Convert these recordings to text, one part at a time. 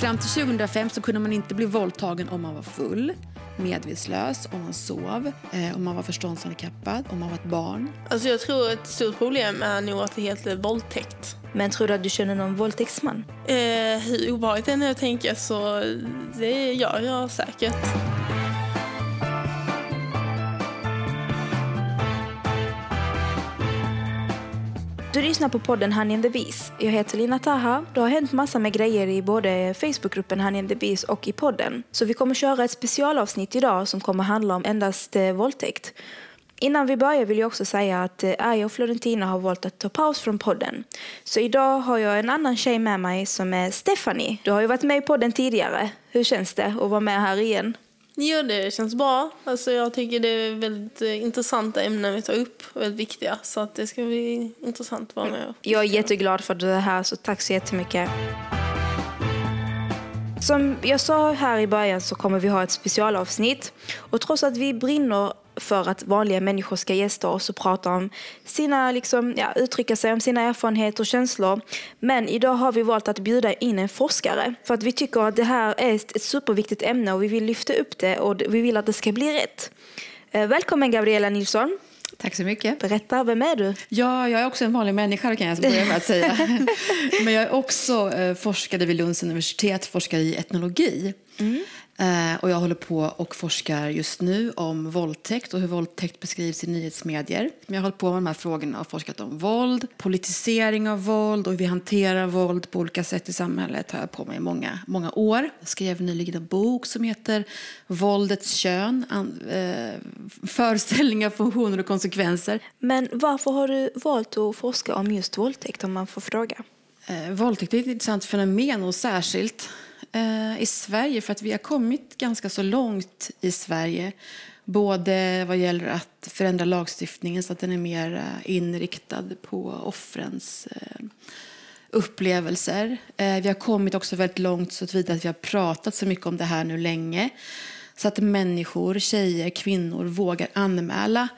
Fram till 2005 så kunde man inte bli våldtagen om man var full, medvetslös, om man sov, eh, om man var förståndshandikappad, om man var ett barn. Alltså jag tror ett stort problem är nog att det heter våldtäkt. Men tror du att du känner någon våldtäktsman? Eh, hur obehagligt det än är att tänka så det gör jag säkert. Du lyssnar på podden Honey and the Bees. Jag heter Lina Taha. Det har hänt massa med grejer i både Facebookgruppen Honey and the Bees och i podden. Så vi kommer köra ett specialavsnitt idag som kommer handla om endast eh, våldtäkt. Innan vi börjar vill jag också säga att eh, och Florentina har valt att ta paus från podden. Så idag har jag en annan tjej med mig som är Stephanie. Du har ju varit med i podden tidigare. Hur känns det att vara med här igen? Jo, det känns bra. Alltså, jag tycker det är väldigt eh, intressanta ämnen vi tar upp väldigt viktiga. Så att det ska bli intressant att vara med. Jag är jätteglad för är här, så tack så jättemycket. Som jag sa här i början så kommer vi ha ett specialavsnitt. Och trots att vi brinner för att vanliga människor ska gästa oss och prata om sina, liksom, ja, uttrycka sig om sina erfarenheter och känslor. Men idag har vi valt att bjuda in en forskare för att vi tycker att det här är ett superviktigt ämne och vi vill lyfta upp det och vi vill att det ska bli rätt. Eh, välkommen Gabriella Nilsson. Tack så mycket. Berätta, vem är du? Ja, jag är också en vanlig människa kan jag börja med att säga. Men jag är också eh, forskare vid Lunds universitet, forskare i etnologi. Mm. Eh, och jag håller på och forskar just nu om våldtäkt och hur våldtäkt beskrivs i nyhetsmedier. Jag har hållit på med de här frågorna och forskat om våld, politisering av våld och hur vi hanterar våld på olika sätt i samhället har jag på med i många, många år. Jag skrev nyligen en bok som heter Våldets kön, an, eh, föreställningar, funktioner och konsekvenser. Men varför har du valt att forska om just våldtäkt om man får fråga? Eh, våldtäkt är ett intressant fenomen och särskilt eh, i Sverige för att vi har kommit ganska så långt i Sverige. Både vad gäller att förändra lagstiftningen så att den är mer eh, inriktad på offrens eh, upplevelser. Eh, vi har kommit också väldigt långt så att vi har pratat så mycket om det här nu länge. Så att människor, tjejer, kvinnor vågar anmäla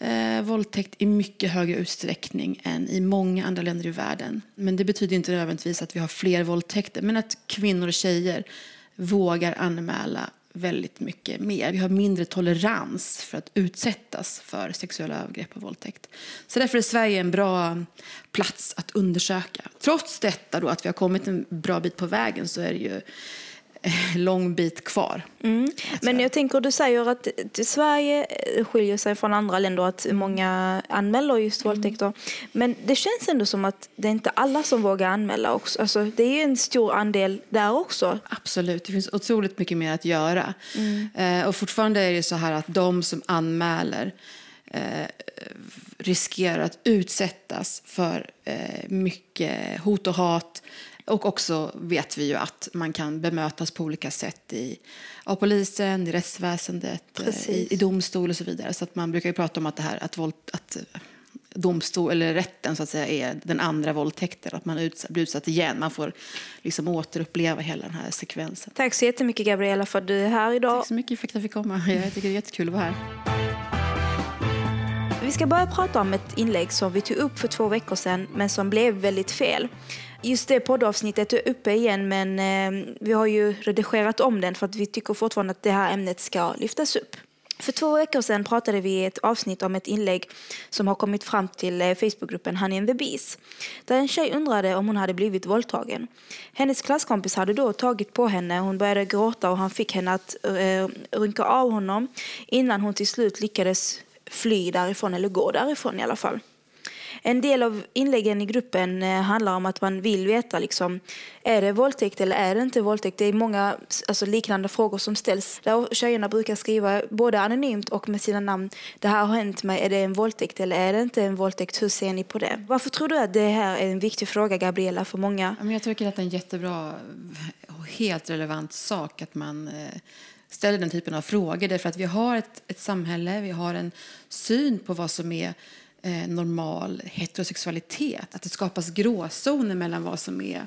eh, våldtäkt i mycket högre utsträckning än i många andra länder i världen. Men det betyder inte nödvändigtvis att vi har fler våldtäkter, men att kvinnor och tjejer vågar anmäla väldigt mycket mer. Vi har mindre tolerans för att utsättas för sexuella övergrepp och våldtäkt. Så därför är Sverige en bra plats att undersöka. Trots detta då, att vi har kommit en bra bit på vägen så är det ju lång bit kvar. Mm. Men jag tänker, du säger att Sverige skiljer sig från andra länder, att många anmäler just mm. våldtäkter. Men det känns ändå som att det är inte alla som vågar anmäla också. Alltså, det är en stor andel där också. Absolut, det finns otroligt mycket mer att göra. Mm. Eh, och fortfarande är det så här att de som anmäler eh, riskerar att utsättas för eh, mycket hot och hat och också vet vi ju att man kan bemötas på olika sätt i, av polisen, i rättsväsendet, eh, i, i, domstol och så vidare. Så att man brukar ju prata om att det här att, våld, att domstol eller rätten så att säga är den andra våldtäkten, att man utsatt, blir utsatt igen. Man får liksom återuppleva hela den här sekvensen. Tack så jättemycket Gabriella för att du är här idag. Tack så mycket för att jag fick komma. Jag tycker det är jättekul att vara här. Vi ska börja prata om ett inlägg som vi tog upp för två veckor sedan men som blev väldigt fel. Just det poddavsnittet är uppe igen men eh, vi har ju redigerat om den för att vi tycker fortfarande att det här ämnet ska lyftas upp. För två veckor sedan pratade vi i ett avsnitt om ett inlägg som har kommit fram till eh, Facebookgruppen Honey and the Bees. Där en tjej undrade om hon hade blivit våldtagen. Hennes klasskompis hade då tagit på henne, hon började gråta och han fick henne att eh, uh, rynka av honom innan hon till slut lyckades fly därifrån, eller gå därifrån i alla fall. En del av inläggen i gruppen eh, handlar om att man vill veta liksom, är det våldtäkt eller är det inte våldtäkt. Det är många alltså, liknande frågor som ställs. Där tjejerna brukar skriva både anonymt och med sina namn. Det här har hänt mig, är det en våldtäkt eller är det inte en våldtäkt? Hur ser ni på det? Varför tror du att det här är en viktig fråga, Gabriella, för många? Jag tycker att det är en jättebra och helt relevant sak att man eh, ställer den typen av frågor. Därför att vi har ett, ett samhälle, vi har en syn på vad som är eh, normal heterosexualitet. Att det skapas gråzoner mellan vad som är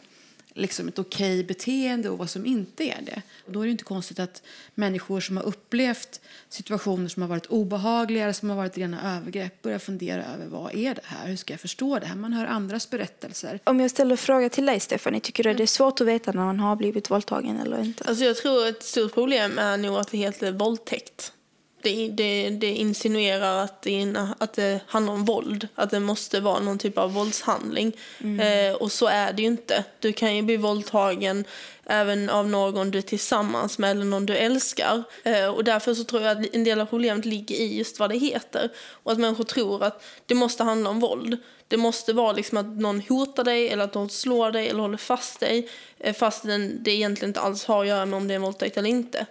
liksom ett okej beteende och vad som inte är det. Och då är det inte konstigt att människor som har upplevt situationer som har varit obehagliga som har varit rena övergrepp börjar fundera över vad är det här, hur ska jag förstå det här? Man hör andras berättelser. Om jag ställer en fråga till dig, Stephanie, tycker du att det är svårt att veta när man har blivit våldtagen eller inte? Alltså jag tror ett stort problem är nog att det heter våldtäkt. Det, det, det insinuerar att det, att det handlar om våld, att det måste vara någon typ av våldshandling. Eh, och så är det ju inte. Du kan ju bli våldtagen även av någon du är tillsammans med eller någon du älskar. Eh, och därför så tror jag att en del av problemet ligger i just vad det heter. Och att människor tror att det måste handla om våld. Det måste vara liksom att någon hotar dig eller att någon slår dig eller håller fast dig eh, fast det egentligen inte alls har att göra med om det är en våldtäkt eller inte.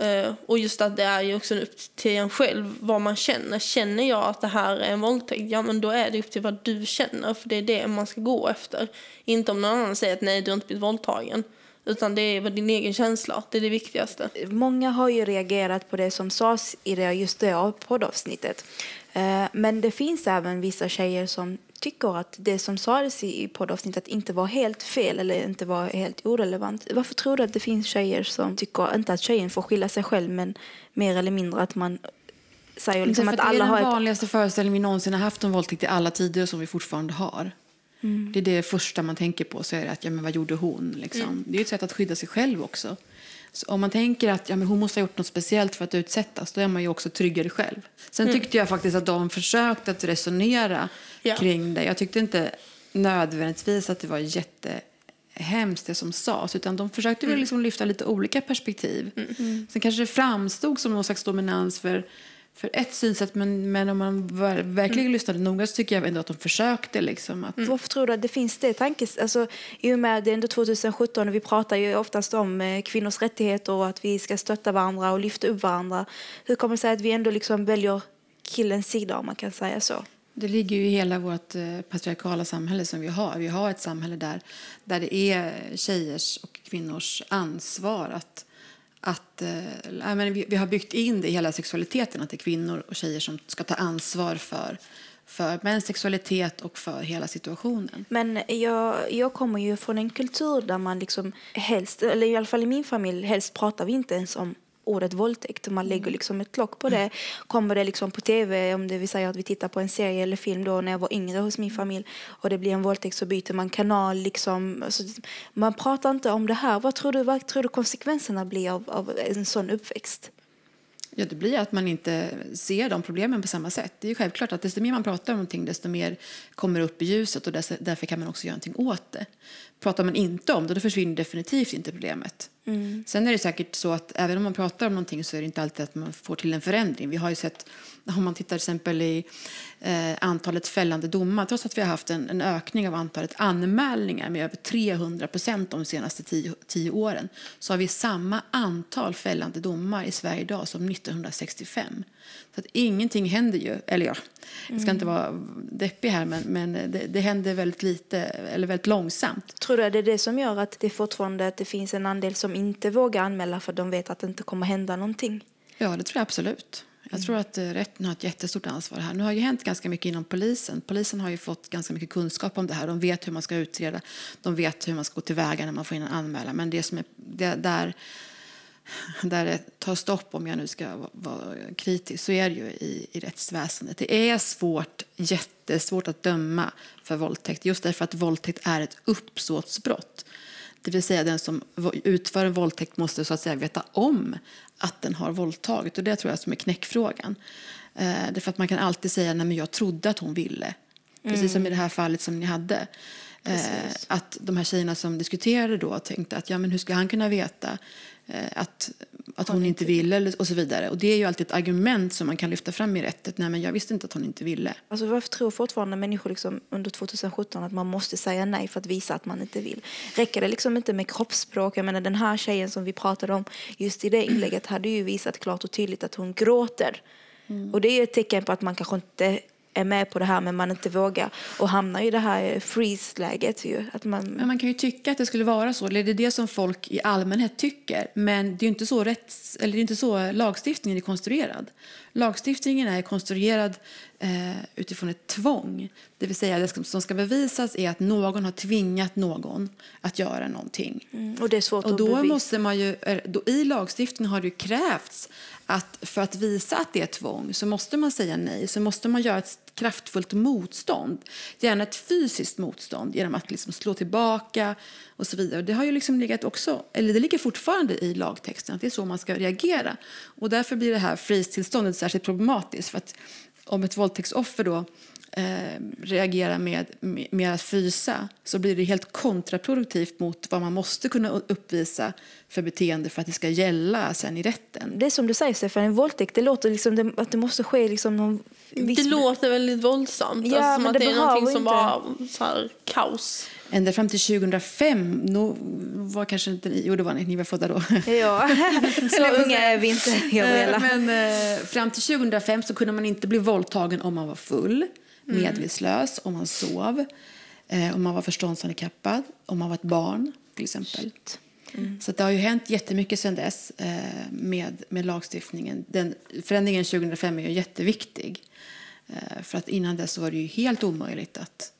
Eh, och just att det är ju också upp till en själv vad man känner. Känner jag att det här är en våldtäkt, ja men då är det upp till vad du känner. För det är det man ska gå efter. Inte om någon annan säger att nej, du har inte blivit våldtagen. Utan det är din egen känsla, det är det viktigaste. Många har ju reagerat på det som sades i det, just det av poddavsnittet. Eh, Men det finns även vissa tjejer som tycker att det som sades i poddavsnittet inte var helt fel eller inte var helt orelevant. Varför tror du att det finns tjejer som tycker, inte att tjejen får skylla sig själv, men mer eller mindre att man säger liksom att att det är alla den har ett... vanligaste föreställningen vi någonsin har haft om våldtäkt i alla tider och som vi fortfarande har. Det är det första man tänker på. Så är det att, ja, men vad gjorde hon? Liksom. Det är ett sätt att skydda sig själv också. Så om man tänker att ja, men hon måste ha gjort något speciellt för att utsättas, då är man ju också tryggare själv. Sen tyckte jag faktiskt att de försökte att resonera Ja. kring det. Jag tyckte inte nödvändigtvis att det var jättehemskt det som sades, utan de försökte väl liksom lyfta lite olika perspektiv. Sen kanske det framstod som någon slags dominans för för ett synsätt, men, men om man ver- verkligen lyssnade noga så tycker jag ändå att de försökte. Liksom, att, Varför tror du att det finns det tankes... Alltså, I och med att det är ändå 2017 och vi pratar ju oftast om eh, kvinnors rättigheter och att vi ska stötta varandra och lyfta upp varandra. Hur kommer det sig att vi ändå liksom väljer killens sida om man kan säga så? Det ligger ju i hela vårt eh, patriarkala samhälle som vi har. Vi har ett samhälle där, där det är tjejers och kvinnors ansvar att att, eh, men vi, vi har byggt in det i hela sexualiteten att det är kvinnor och tjejer som ska ta ansvar för, för mäns sexualitet och för hela situationen. Men jag, jag kommer ju från en kultur där man liksom helst, eller i alla fall i min familj, helst pratar vi inte ens om ordet våldtäkt. Man lägger liksom ett lock på det. Kommer det liksom på tv, om det vill säga att vi tittar på en serie eller film då när jag var yngre hos min familj och det blir en våldtäkt så byter man kanal. Liksom. Alltså, man pratar inte om det här. Vad tror du, vad tror du konsekvenserna blir av, av en sån uppväxt? Ja, det blir att man inte ser de problemen på samma sätt. Det är självklart att desto mer man pratar om någonting, desto mer kommer upp i ljuset och därför kan man också göra någonting åt det. Pratar man inte om det, då försvinner definitivt inte problemet. Mm. Sen är det säkert så att även om man pratar om någonting så är det inte alltid att man får till en förändring. Vi har ju sett, om man tittar till exempel i eh, antalet fällande domar, trots att vi har haft en, en ökning av antalet anmälningar med över 300 procent de senaste tio, tio åren, så har vi samma antal fällande domar i Sverige idag som 1965. Så att ingenting händer ju, eller ja, jag ska inte vara deppig här, men, men det, det händer väldigt lite, eller väldigt långsamt. Tror du att det är det som gör att det fortfarande att det finns en andel som inte vågar anmäla för de vet att det inte kommer hända någonting? Ja, det tror jag absolut. Jag tror att eh, rätten har ett jättestort ansvar här. Nu har ju hänt ganska mycket inom polisen. Polisen har ju fått ganska mycket kunskap om det här. De vet hur man ska utreda. De vet hur man ska gå tillväga när man får in en anmälan. Men det som är det, där, där det tar stopp, om jag nu ska vara- vara kritisk, så är det ju i, i rättsväsendet. Det är svårt, jättesvårt att döma för våldtäkt. Just därför att våldtäkt är ett uppsåtsbrott. Det vill säga den som utför en våldtäkt måste så att säga veta om att den har våldtagit. Och det tror jag som är knäckfrågan. Eh, därför att man kan alltid säga nej men jag trodde att hon ville. Precis som i det här fallet som ni hade. Eh, att de här tjejerna som diskuterade då tänkte att ja men hur ska han kunna veta eh, att, att hon inte ville eller- och så vidare. Och det är ju alltid ett argument som man kan lyfta fram i rätten. Nej men jag visste inte att hon inte ville. Alltså varför tror fortfarande människor liksom under 2017 att man måste säga nej för att visa att man inte vill? Räcker det liksom inte med kroppsspråk? Jag menar den här tjejen som vi pratade om just i det inlägget hade ju visat klart och tydligt att hon gråter. Och det är ett tecken på att man kanske inte är med på det här men man inte vågar och hamnar i det här freeze-läget ju. Att man, Men man kan ju tycka att det skulle vara så, eller det är det som folk i allmänhet tycker. Men det är ju inte så, rätts, eller det är inte så lagstiftningen är konstruerad. Lagstiftningen är konstruerad eh, utifrån ett tvång. Det vill säga det som ska bevisas är att någon har tvingat någon att göra någonting. Mm. Och det är svårt Och att då bevisa. måste man ju, då, I lagstiftningen har det ju krävts att för att visa att det är tvång så måste man säga nej. Så måste man göra ett kraftfullt motstånd. Gärna ett fysiskt motstånd genom att liksom slå tillbaka och så vidare. Det har ju liksom legat också, eller det ligger fortfarande i lagtexten att det är så man ska reagera. Och därför blir det här fristillståndet särskilt problematiskt. För att om ett våldtäktsoffer då eh, reagerar med, med, att frysa så blir det helt kontraproduktivt mot vad man måste kunna uppvisa för beteende för att det ska gälla sen i rätten. Det är som du säger Stefan, en våldtäkt det låter liksom att det måste ske liksom någon viss... Det låter väldigt våldsamt. Ja, alltså, som att det det är någonting som bara så här, kaos. Ända fram till 2005, no, var kanske inte ni, jo det var ni, ni var födda då. Ja, så unga är vi inte, Gabriella. Eh, Men eh, fram till 2005 så kunde man inte bli våldtagen om man var full, medvetslös, om man sov, eh, om man var förståndshandikappad, om man var ett barn till exempel. Så att det har ju hänt jättemycket sedan dess eh, med, med lagstiftningen. Den, förändringen 2005 är ju jätteviktig. Eh, för att innan dess så var det ju helt omöjligt att,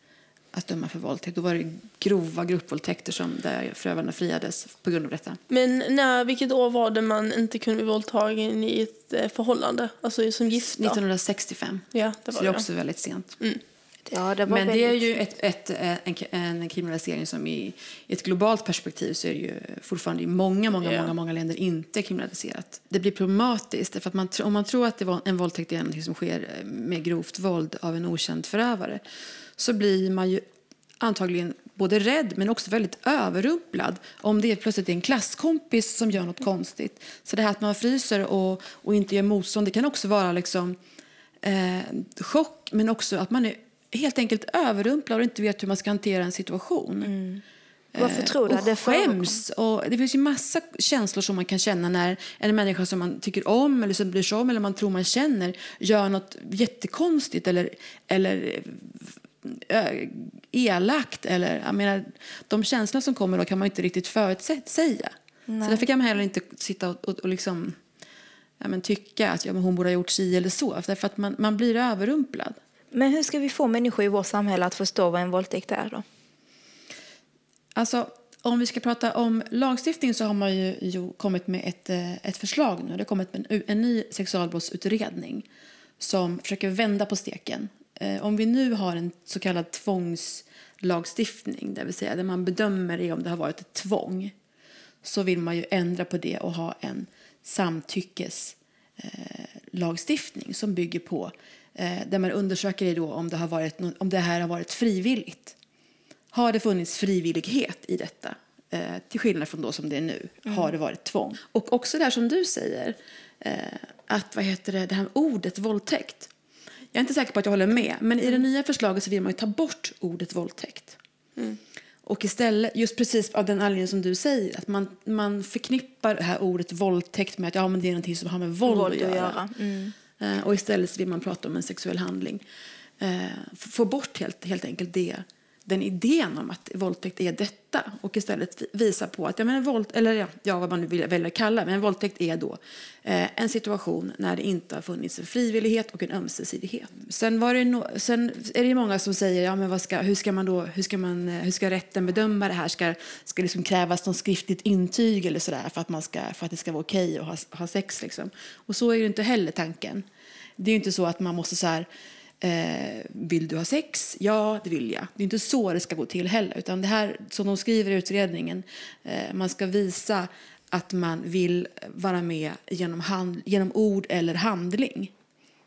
att döma för våldtäkt. Då var det grova gruppvåldtäkter som där förövarna friades på grund av detta. Men när, vilket år var det man inte kunde bli våldtagen i ett eh, förhållande? Alltså som gifta? 1965. Ja, det Så var det är det. också väldigt sent. Ja, det var Men det är väldigt- ju ett, ett, en, en kriminalisering som i, i ett globalt perspektiv så är det ju fortfarande i många, många, Ja. många, många länder inte kriminaliserat. Det blir problematiskt därför att man, om man tror att det var en våldtäkt är något som sker med grovt våld av en okänd förövare så blir man ju antagligen både rädd men också väldigt överrumplad om det plötsligt är en klasskompis som gör något konstigt. Så det här att man fryser och, och inte gör motstånd det kan också vara liksom eh, chock men också att man är helt enkelt överrumplad och inte vet hur man ska hantera en situation. Varför tror du och det skäms. Och det finns ju massa känslor som man kan känna när en människa som man tycker om eller som bryr sig om eller man tror man känner gör något jättekonstigt eller, eller elakt. Eller, jag menar, de känslor som kommer då kan man inte riktigt förutsäga. Så därför kan man heller inte sitta och, och, och liksom, ja, men tycka att ja, men hon borde ha gjort si eller så. Därför att man, man blir överrumplad. Men hur ska vi få människor i vårt samhälle att förstå vad en våldtäkt är då? Alltså, om vi ska prata om lagstiftning så har man ju, ju kommit med ett, eh, ett förslag nu. Det har kommit med en, en ny sexualbrottsutredning som försöker vända på steken. Eh, om vi nu har en så kallad tvångslagstiftning, det vill säga där man bedömer det om det har varit ett tvång, så vill man ju ändra på det och ha en samtyckeslagstiftning som bygger på eh, där man undersöker det då om det, har varit, om det här har varit frivilligt. Har det funnits frivillighet i detta? Eh, till skillnad från då som det är nu, har det varit tvång. Och också det här som du säger, eh, att vad heter det, det här ordet våldtäkt. Jag är inte säker på att jag håller med, men i det nya förslaget så vill man ju ta bort ordet våldtäkt. Och istället, just precis av den anledningen som du säger, att man, man förknippar det här ordet våldtäkt med att ja, men det är någonting som har med våld, Våld att att göra. göra. Mm. Eh, och istället så vill man prata om en sexuell handling. Eh, få bort helt, helt enkelt det, den idén om att våldtäkt är detta och istället visa på att ja, men en våld, eller ja, ja, vad man nu vill, väljer att kalla men en våldtäkt är då eh, en situation när det inte har funnits en frivillighet och en ömsesidighet. Sen, var det no, sen är det ju många som säger ja, men vad ska, hur, ska man då, hur, ska man, eh, hur ska rätten bedöma det här? Ska, ska det liksom krävas något skriftligt intyg eller sådär för att, man ska, för att det ska vara okej att ha, ha sex? Liksom? Och så är ju inte heller tanken. Det är ju inte så att man måste så här, eh, vill du ha sex? Ja, det vill jag. Det är inte så det ska gå till heller. Utan det här, som de skriver i utredningen, eh, man ska visa att man vill vara med genom, hand, genom ord eller handling.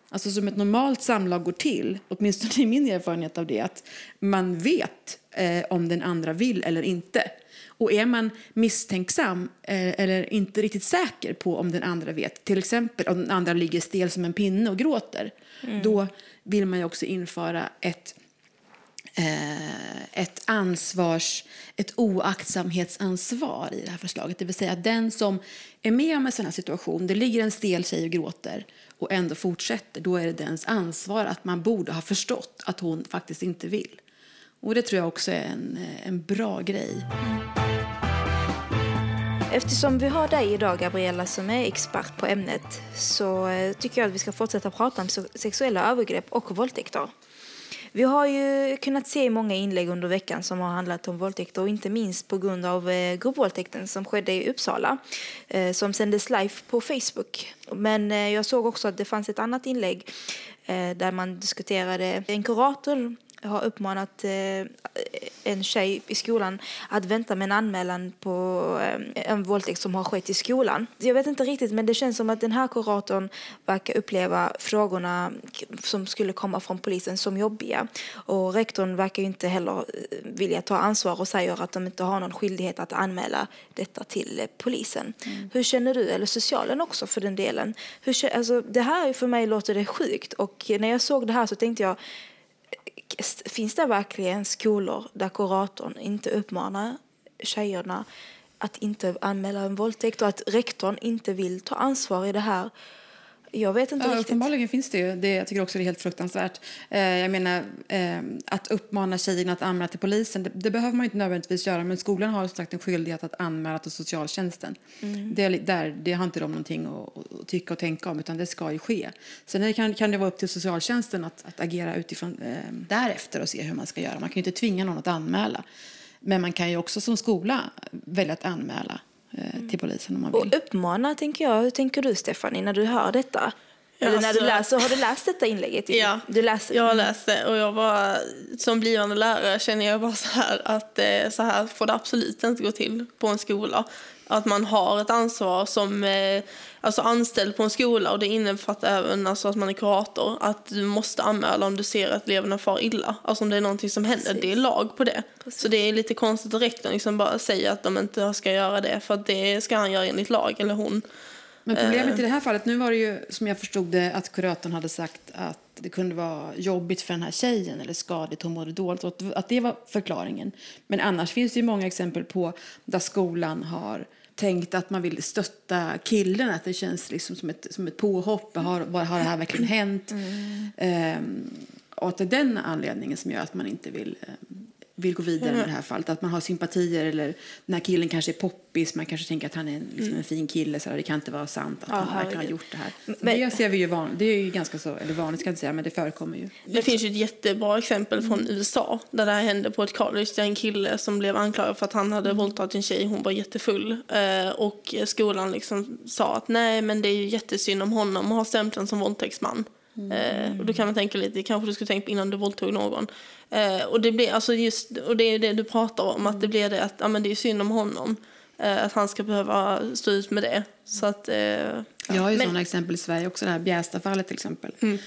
Alltså som ett normalt samlag går till, åtminstone i min erfarenhet av det, att man vet eh, om den andra vill eller inte. Och är man misstänksam eh, eller inte riktigt säker på om den andra vet, till exempel om den andra ligger stel som en pinne och gråter, då vill man ju också införa ett eh, ett ansvars, ett oaktsamhetsansvar i det här förslaget. Det vill säga att den som är med om en sån här situation, det ligger en stel tjej och gråter och ändå fortsätter, då är det dens ansvar att man borde ha förstått att hon faktiskt inte vill. Och det tror jag också är en, eh, en bra grej. Eftersom vi har dig idag, Gabriella, som är expert på ämnet så eh, tycker jag att vi ska fortsätta prata om sexuella övergrepp och våldtäkter. Vi har ju kunnat se många inlägg under veckan som har handlat om våldtäkter och inte minst på grund av eh, gruppvåldtäkten som skedde i Uppsala eh, som sändes live på Facebook. Men jag såg också att det fanns ett annat inlägg där man diskuterade en kurator har uppmanat eh, en tjej i skolan att vänta med en anmälan på eh, en våldtäkt som har skett i skolan. Jag vet inte riktigt, men det känns som att den här kuratorn verkar uppleva frågorna som skulle komma från polisen som jobbiga. Och rektorn verkar inte heller eh, vilja ta ansvar och säger att de inte har någon skyldighet att anmäla detta till polisen. Mm. Hur känner du, eller socialen också för den delen? Hur, alltså, det här för mig låter det sjukt och när jag såg det här så tänkte jag finns det verkligen skolor där kuratorn inte uppmanar tjejerna att inte anmäla en våldtäkt och att rektorn inte vill ta ansvar i det här? Jag vet inte ja, riktigt. Uppenbarligen finns det ju. Det, jag tycker också det är helt fruktansvärt. Eh, jag menar, eh, att uppmana tjejerna att anmäla till polisen, det, det, behöver man inte nödvändigtvis göra, men skolan har sagt en skyldighet att anmäla till socialtjänsten. Mm. Det, där, det har inte de någonting att, att, tycka och tänka om, utan det ska ju ske. Sen kan, kan det vara upp till socialtjänsten att, att agera utifrån eh, därefter och se hur man ska göra. Man kan ju inte tvinga någon att anmäla. Men man kan ju också som skola välja att anmäla Eh, till polisen om man vill. Och uppmana, tänker jag. Hur tänker du, Stefanie, när du hör detta? Eller när alltså, du läser, har du läst detta inlägget? Ja, du läser. jag har läst det och jag var, som blivande lärare känner jag bara så här att eh, så här får det absolut inte gå till på en skola. Att man har ett ansvar som eh, alltså anställd på en skola och det innefattar även alltså att man är kurator. Att du måste anmäla om du ser att eleverna far illa. Alltså om det är någonting som händer. Precis. Det är lag på det. Precis. Så det är lite konstigt att rektorn liksom bara säger att de inte ska göra det. För att det ska han göra enligt lag, eller hon. Men problemet i det här fallet, nu var det ju som jag förstod det att kuratorn hade sagt att det kunde vara jobbigt för den här tjejen eller skadligt, hon mådde dåligt och att det var förklaringen. Men annars finns det ju många exempel på där skolan har tänkt att man vill stötta killen, att det känns liksom som ett, som ett påhopp. Har, har det här verkligen hänt? Mm. Um, och att det är den anledningen som gör att man inte vill um, vill gå vidare med det här fallet. Att man har sympatier eller den här killen kanske är poppis, man kanske tänker att han är en, liksom en fin kille så det kan inte vara sant att Aha, han verkligen har gjort det här. Men, det ser vi ju van, det är ju ganska så, eller vanligt ska jag inte säga, men det förekommer ju. Det finns ju ett jättebra exempel från mm. USA där det här hände på ett college där en kille som blev anklagad för att han hade mm. våldtagit en tjej, hon var jättefull eh, och skolan liksom sa att nej men det är ju jättesynd om honom att ha stämpeln som våldtäktsman. Mm. Eh, och då kan man tänka lite, kanske du skulle tänka på innan du våldtog någon. Eh, och det blir alltså just, och det är det du pratar om, att det blir det att ja, men det är synd om honom. Eh, att han ska behöva stå ut med det. Så att, eh, ja. Jag har ju men... sådana exempel i Sverige också, det här Bjästafallet till exempel. Mm.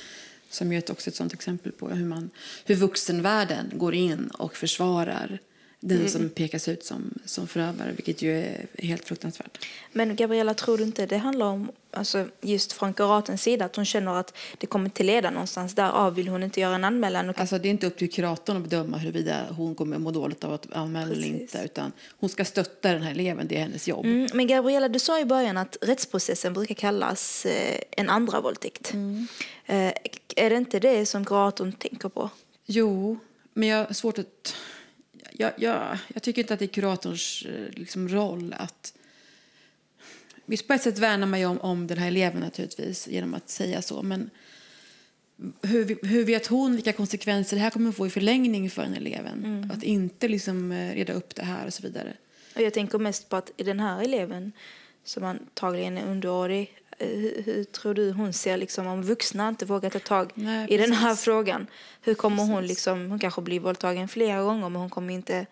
Som är också ett sådant exempel på hur, man, hur vuxenvärlden går in och försvarar den mm. som pekas ut som, som förövare, vilket ju är helt fruktansvärt. Men Gabriella, tror du inte det handlar om, alltså just från kuratens sida, att hon känner att det kommer inte leda någonstans, därav vill hon inte göra en anmälan? Och... Alltså det är inte upp till kuratorn att bedöma huruvida hon kommer må dåligt av att anmäla eller inte, utan hon ska stötta den här eleven, det är hennes jobb. Mm. Men Gabriella, du sa i början att rättsprocessen brukar kallas eh, en andra våldtäkt. Mm. Eh, är det inte det som kuratorn tänker på? Jo, men jag har svårt att jag, jag, jag, tycker inte att det är kuratorns eh, liksom, roll att... Visst, på ett sätt värnar man ju om, om den här eleven naturligtvis genom att säga så, men hur, hur vet hon vilka konsekvenser det här kommer att få i förlängning för den eleven? Mm. Att inte liksom eh, reda upp det här och så vidare. Och jag tänker mest på att den här eleven som antagligen är underårig hur, hur, tror du hon ser liksom, om vuxna inte vågar ta tag Nej, i den här frågan? Hur kommer precis. hon liksom, hon kanske blir våldtagen flera gånger men hon kommer inte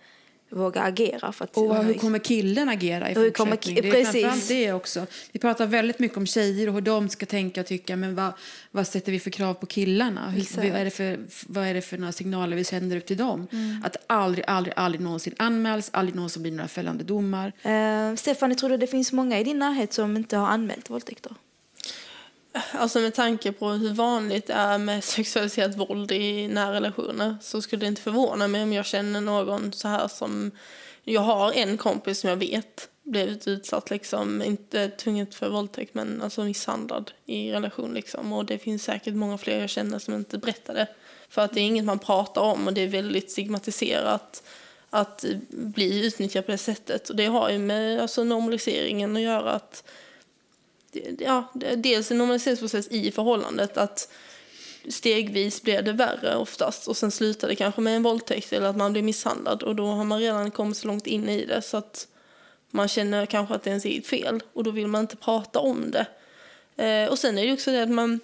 våga agera. För att, och hur kommer killen agera i fortsättningen? det är precis. det också. Vi pratar väldigt mycket om tjejer och hur de ska tänka och tycka. Men vad, vad sätter vi för krav på killarna? Hur, vad, är det för, vad är det för några signaler vi sänder ut till dem? Mm. Att aldrig, aldrig, aldrig någonsin anmäls, aldrig någonsin blir några fällande domar. Uh, Stefan, tror du det finns många i din närhet som inte har anmält våldtäkter? Alltså med tanke på hur vanligt det är med sexualiserat våld i nära relationer så skulle det inte förvåna mig om jag känner någon så här som... Jag har en kompis som jag vet blivit utsatt, liksom, inte tvunget för våldtäkt men alltså misshandlad i relation. Liksom. Och det finns säkert många fler jag känner som inte berättar det. För att det är inget man pratar om och det är väldigt stigmatiserat att bli utnyttjad på det sättet. Och det har ju med alltså, normaliseringen att göra. att ja, Dels en normaliseringsprocess i förhållandet. att Stegvis blir det värre oftast och sen slutar det kanske med en våldtäkt eller att man blir misshandlad och då har man redan kommit så långt in i det så att man känner kanske att det är ens eget fel och då vill man inte prata om det. Eh, och sen är det också det att man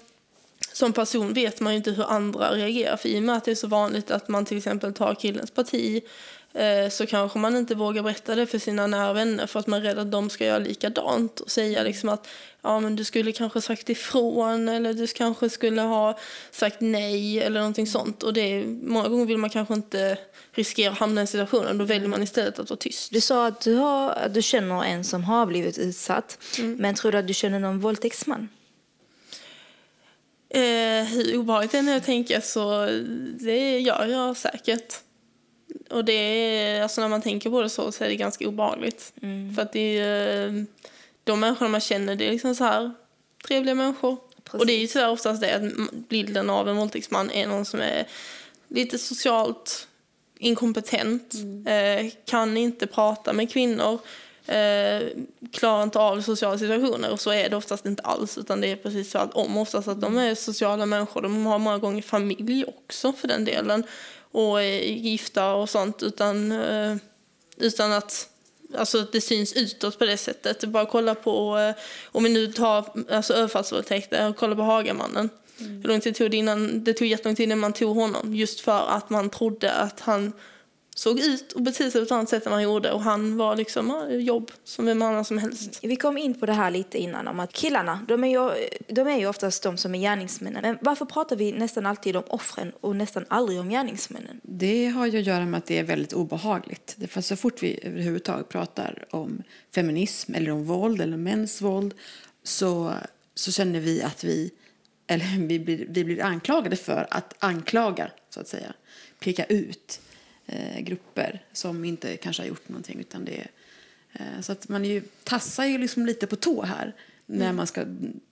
som person vet man ju inte hur andra reagerar. För i och med att det är så vanligt att man till exempel tar killens parti så kanske man inte vågar berätta det för sina nära vänner för att man är rädd att de ska göra likadant och säga liksom att ja, men du skulle kanske sagt ifrån eller du kanske skulle ha sagt nej eller någonting sånt. Och det är, många gånger vill man kanske inte riskera att hamna i en situation. Då väljer man istället att vara tyst. Du sa att du, har, att du känner en som har blivit utsatt. Mm. Men tror du att du känner någon våldtäktsman? Eh, hur obehagligt det är när jag tänker så det gör jag säkert. Och det är, alltså när man tänker på det så, så är det ganska obehagligt. Mm. För att det är de människorna man känner, det är liksom så här trevliga människor. Precis. Och det är ju tyvärr oftast det att bilden av en våldtäktsman är någon som är lite socialt inkompetent, mm. eh, kan inte prata med kvinnor, eh, klarar inte av sociala situationer. Och så är det oftast inte alls, utan det är precis så att om oftast att de är sociala människor. De har många gånger familj också för den delen och är gifta och sånt utan, eh, utan att alltså det syns utåt på det sättet. Bara kolla på, eh, om vi nu tar alltså överfallsvåldtäkter, kolla på Hagamannen. Mm. Hur lång tid tog det innan, det tog jättelång tid innan man tog honom just för att man trodde att han såg ut och betedde sig på ett annat sätt än han gjorde. Och han var liksom jobb som vem annan som helst. Vi kom in på det här lite innan om att killarna, de är ju, de är ju oftast de som är gärningsmännen. Men varför pratar vi nästan alltid om offren och nästan aldrig om gärningsmännen? Det har ju att göra med att det är väldigt obehagligt. För så fort vi överhuvudtaget pratar om feminism eller om våld eller mäns våld så, så känner vi att vi, eller vi blir, vi blir anklagade för att anklaga, så att säga. Peka ut eh, grupper som inte kanske har gjort någonting. Utan det eh, så att man ju, tassar ju liksom lite på tå här när mm. man ska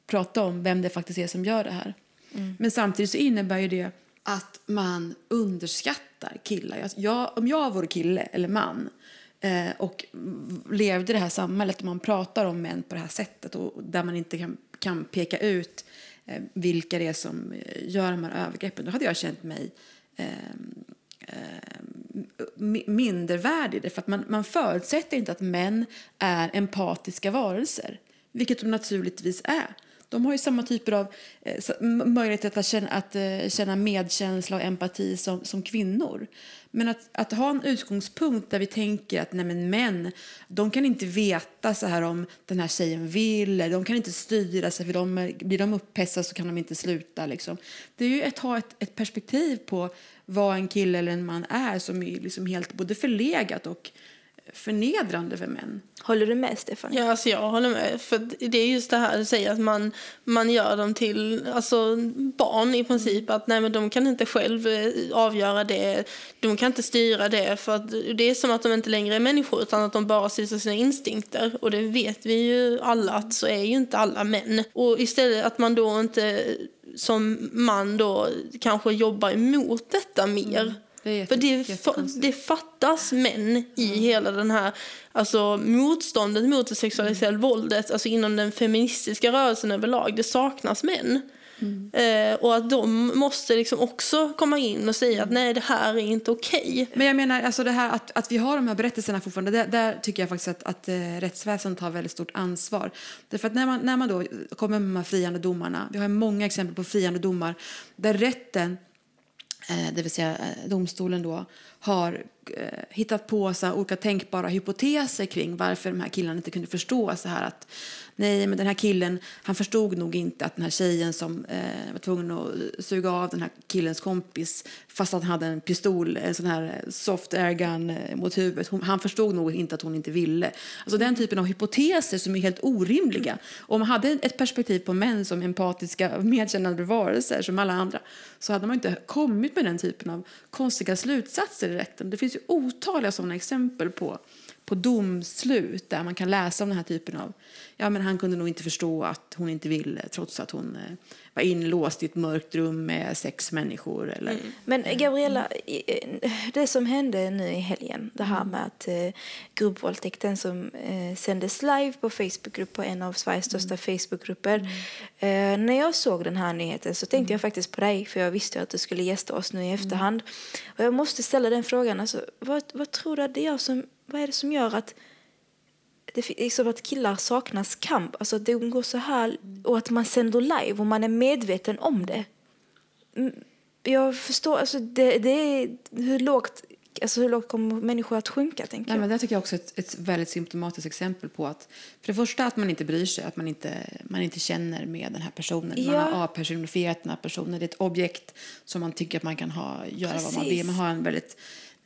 prata om vem det faktiskt är som gör det här. Mm. Men samtidigt så innebär ju det att man underskattar killar. Jag, om jag vore kille eller man eh, och levde i det här samhället där man pratar om män på det här sättet och där man inte kan, kan peka ut eh, vilka det är som eh, gör de här övergreppen, då hade jag känt mig eh, mindervärdig. För att man, man förutsätter inte att män är empatiska varelser, vilket de naturligtvis är. De har ju samma typer av eh, möjlighet att känna, att eh, känna medkänsla och empati som, som kvinnor. Men att, att ha en utgångspunkt där vi tänker att nej men män, de kan inte veta så här om den här tjejen vill, de kan inte styra sig, för de, blir de upphetsade så kan de inte sluta. Liksom. Det är ju att ha ett, ett perspektiv på vad en kille eller en man är som är liksom helt både förlegat och förnedrande för män. Håller du med Stefan? Ja, alltså jag håller med. För det är just det här du säger att man, man gör dem till alltså, barn i princip. Att nej, men de kan inte själv eh, avgöra det. De kan inte styra det. För att det är som att de inte längre är människor utan att de bara styrs av sina instinkter. Och det vet vi ju alla att så är ju inte alla män. Och istället att man då inte som man då kanske jobbar emot detta mer. Mm. Det För det, det fattas män i mm. hela den här alltså, motståndet mot det sexualiserade mm. våldet, alltså inom den feministiska rörelsen överlag. Det saknas män. Mm. Eh, och att de måste liksom också komma in och säga att nej, det här är inte okej. Okay. Men jag menar, alltså det här att, att vi har de här berättelserna fortfarande, där, där tycker jag faktiskt att, att eh, rättsväsendet har väldigt stort ansvar. Därför att när man, när man då kommer med de här friande domarna, vi har många exempel på friande domar, där rätten Eh, det vill säga eh, domstolen då, har eh, hittat på så olika tänkbara hypoteser kring varför de här killarna inte kunde förstå så här att nej, men den här killen, han förstod nog inte att den här tjejen som eh, var tvungen att suga av den här killens kompis fast att han hade en pistol, en sån här soft airgun gun eh, mot huvudet. Hon, han förstod nog inte att hon inte ville. Alltså den typen av hypoteser som är helt orimliga. Om man hade ett perspektiv på män som empatiska, medkännande varelser som alla andra så hade man inte kommit med den typen av konstiga slutsatser i rätten. Det finns ju otaliga sådana exempel på på domslut där man kan läsa om den här typen av, ja men han kunde nog inte förstå att hon inte ville trots att hon eh, var inlåst i ett mörkt rum med sex människor. Eller, mm. Men Gabriella, det som hände nu i helgen, det här med att eh, gruppvåldtäkten som eh, sändes live på Facebookgrupp på en av Sveriges största mm. Facebookgrupper. Eh, när jag såg den här nyheten så tänkte jag faktiskt på dig för jag visste att du skulle gästa oss nu i efterhand. Och jag måste ställa den frågan, alltså, vad, vad tror du att det är som, vad är det som gör att det är som att killar saknas kamp. Alltså att det går så här och att man sänder live och man är medveten om det. Mm, jag förstår, alltså det, det är hur lågt Alltså hur lågt kommer människor att sjunka? Tänker Nej, men det tycker jag också är ett, ett väldigt symptomatiskt exempel på att för det första att man inte bryr sig, att man inte, man inte känner med den här personen. Ja. Man har avpersonifierat den här personen. Det är ett objekt som man tycker att man kan ha, göra Precis. vad man vill. Man har en väldigt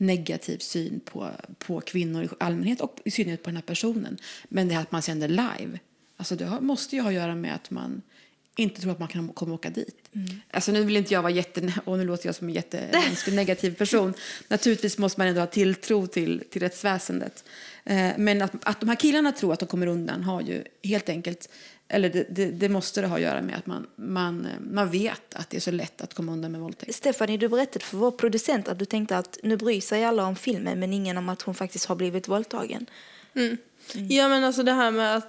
negativ syn på, på kvinnor i allmänhet och i synnerhet på den här personen. Men det här att man sänder live, alltså det måste ju ha att göra med att man inte tror att man kan komma åka dit. Mm. Alltså nu vill inte jag vara jätte, och nu låter jag som en jättenegativ person. Naturligtvis måste man ändå ha tilltro till, till rättsväsendet. Eh, men att, att de här killarna tror att de kommer undan har ju helt enkelt eller det, det, det, måste det ha att göra med att man, man, man vet att det är så lätt att komma undan med våldtäkt. Stefanie, du berättade för vår producent att du tänkte att nu bryr sig alla om filmen men ingen om att hon faktiskt har blivit våldtagen. Mm. Mm. Ja men alltså det här med att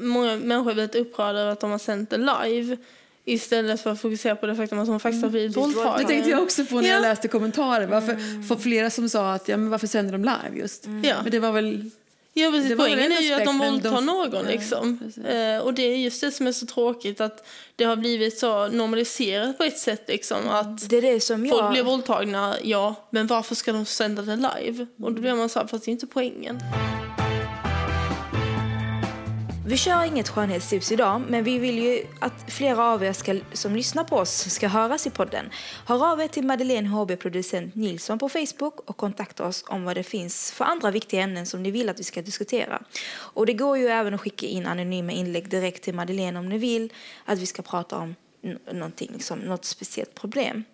många människor väldigt upprörda över att de har sänt det live. Istället för att fokusera på det faktum att hon faktiskt har blivit mm. våldtagen. Det tänkte jag också på när ja. jag läste kommentarer. Varför, mm. för flera som sa att ja, men varför sänder de live just? Mm. Men det var väl Ja, precis. Poängen är ju att de våldtar de... någon. Liksom. Eh, och det är just det som är så tråkigt att det har blivit så normaliserat på ett sätt. Liksom, att det det folk jag... blir våldtagna, ja, men varför ska de sända det live? Och då blir man så här, fast det är inte poängen. Vi kör inget skönhetstips idag, men vi vill ju att flera av er ska, som lyssnar på oss ska höras i podden. Hör av er till Madeleine HB producent Nilsson på Facebook och kontakta oss om vad det finns för andra viktiga ämnen som ni vill att vi ska diskutera. Och det går ju även att skicka in anonyma inlägg direkt till Madeleine om ni vill att vi ska prata om någonting, liksom, något speciellt problem.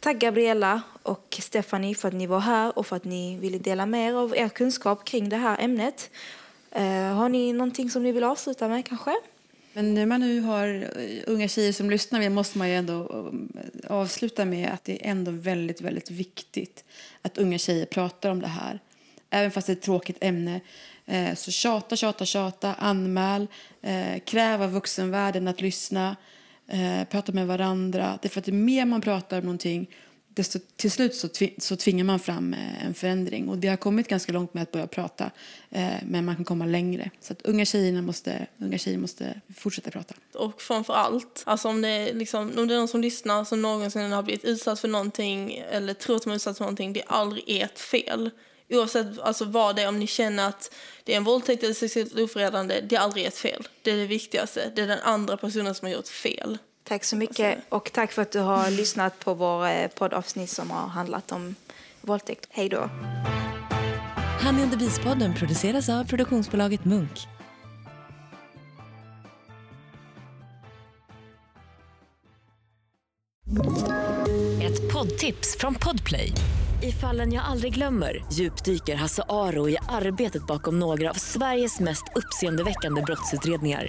Tack Gabriella och Stephanie för att ni var här och för att ni ville dela med er av er kunskap kring det här ämnet. Eh, har ni någonting som ni vill avsluta med kanske? Men när man nu har eh, unga tjejer som lyssnar måste man ju ändå eh, avsluta med att det är ändå väldigt, väldigt viktigt att unga tjejer pratar om det här. Även fast det är ett tråkigt ämne. Eh, så tjata, tjata, tjata, anmäl, kräv av vuxenvärlden att lyssna, prata med varandra. Det är för att det mer man pratar om någonting desto, till slut så, så tvingar man fram eh, en förändring. Och det har kommit ganska långt med att börja prata, eh, men man kan komma längre. Så att unga, tjejerna måste, unga tjejer måste fortsätta prata. Och framför allt, alltså om, det är liksom, om det är någon som lyssnar som någonsin har blivit utsatt för någonting eller tror att de är utsatt för någonting, det är aldrig ert fel. Oavsett alltså, vad det är, om ni känner att det är en våldtäkt eller sexuellt ofredande, det är aldrig ert fel. Det är det viktigaste. Det är den andra personen som har gjort fel. Tack så mycket och tack för att du har lyssnat på vår eh, poddavsnitt som har handlat om våldtäkt. Hej då! Honey and the Beast-podden produceras av produktionsbolaget Munk. Ett poddtips från Podplay. I fallen jag aldrig glömmer djupdyker Hasse Aro i arbetet bakom några av Sveriges mest uppseendeväckande brottsutredningar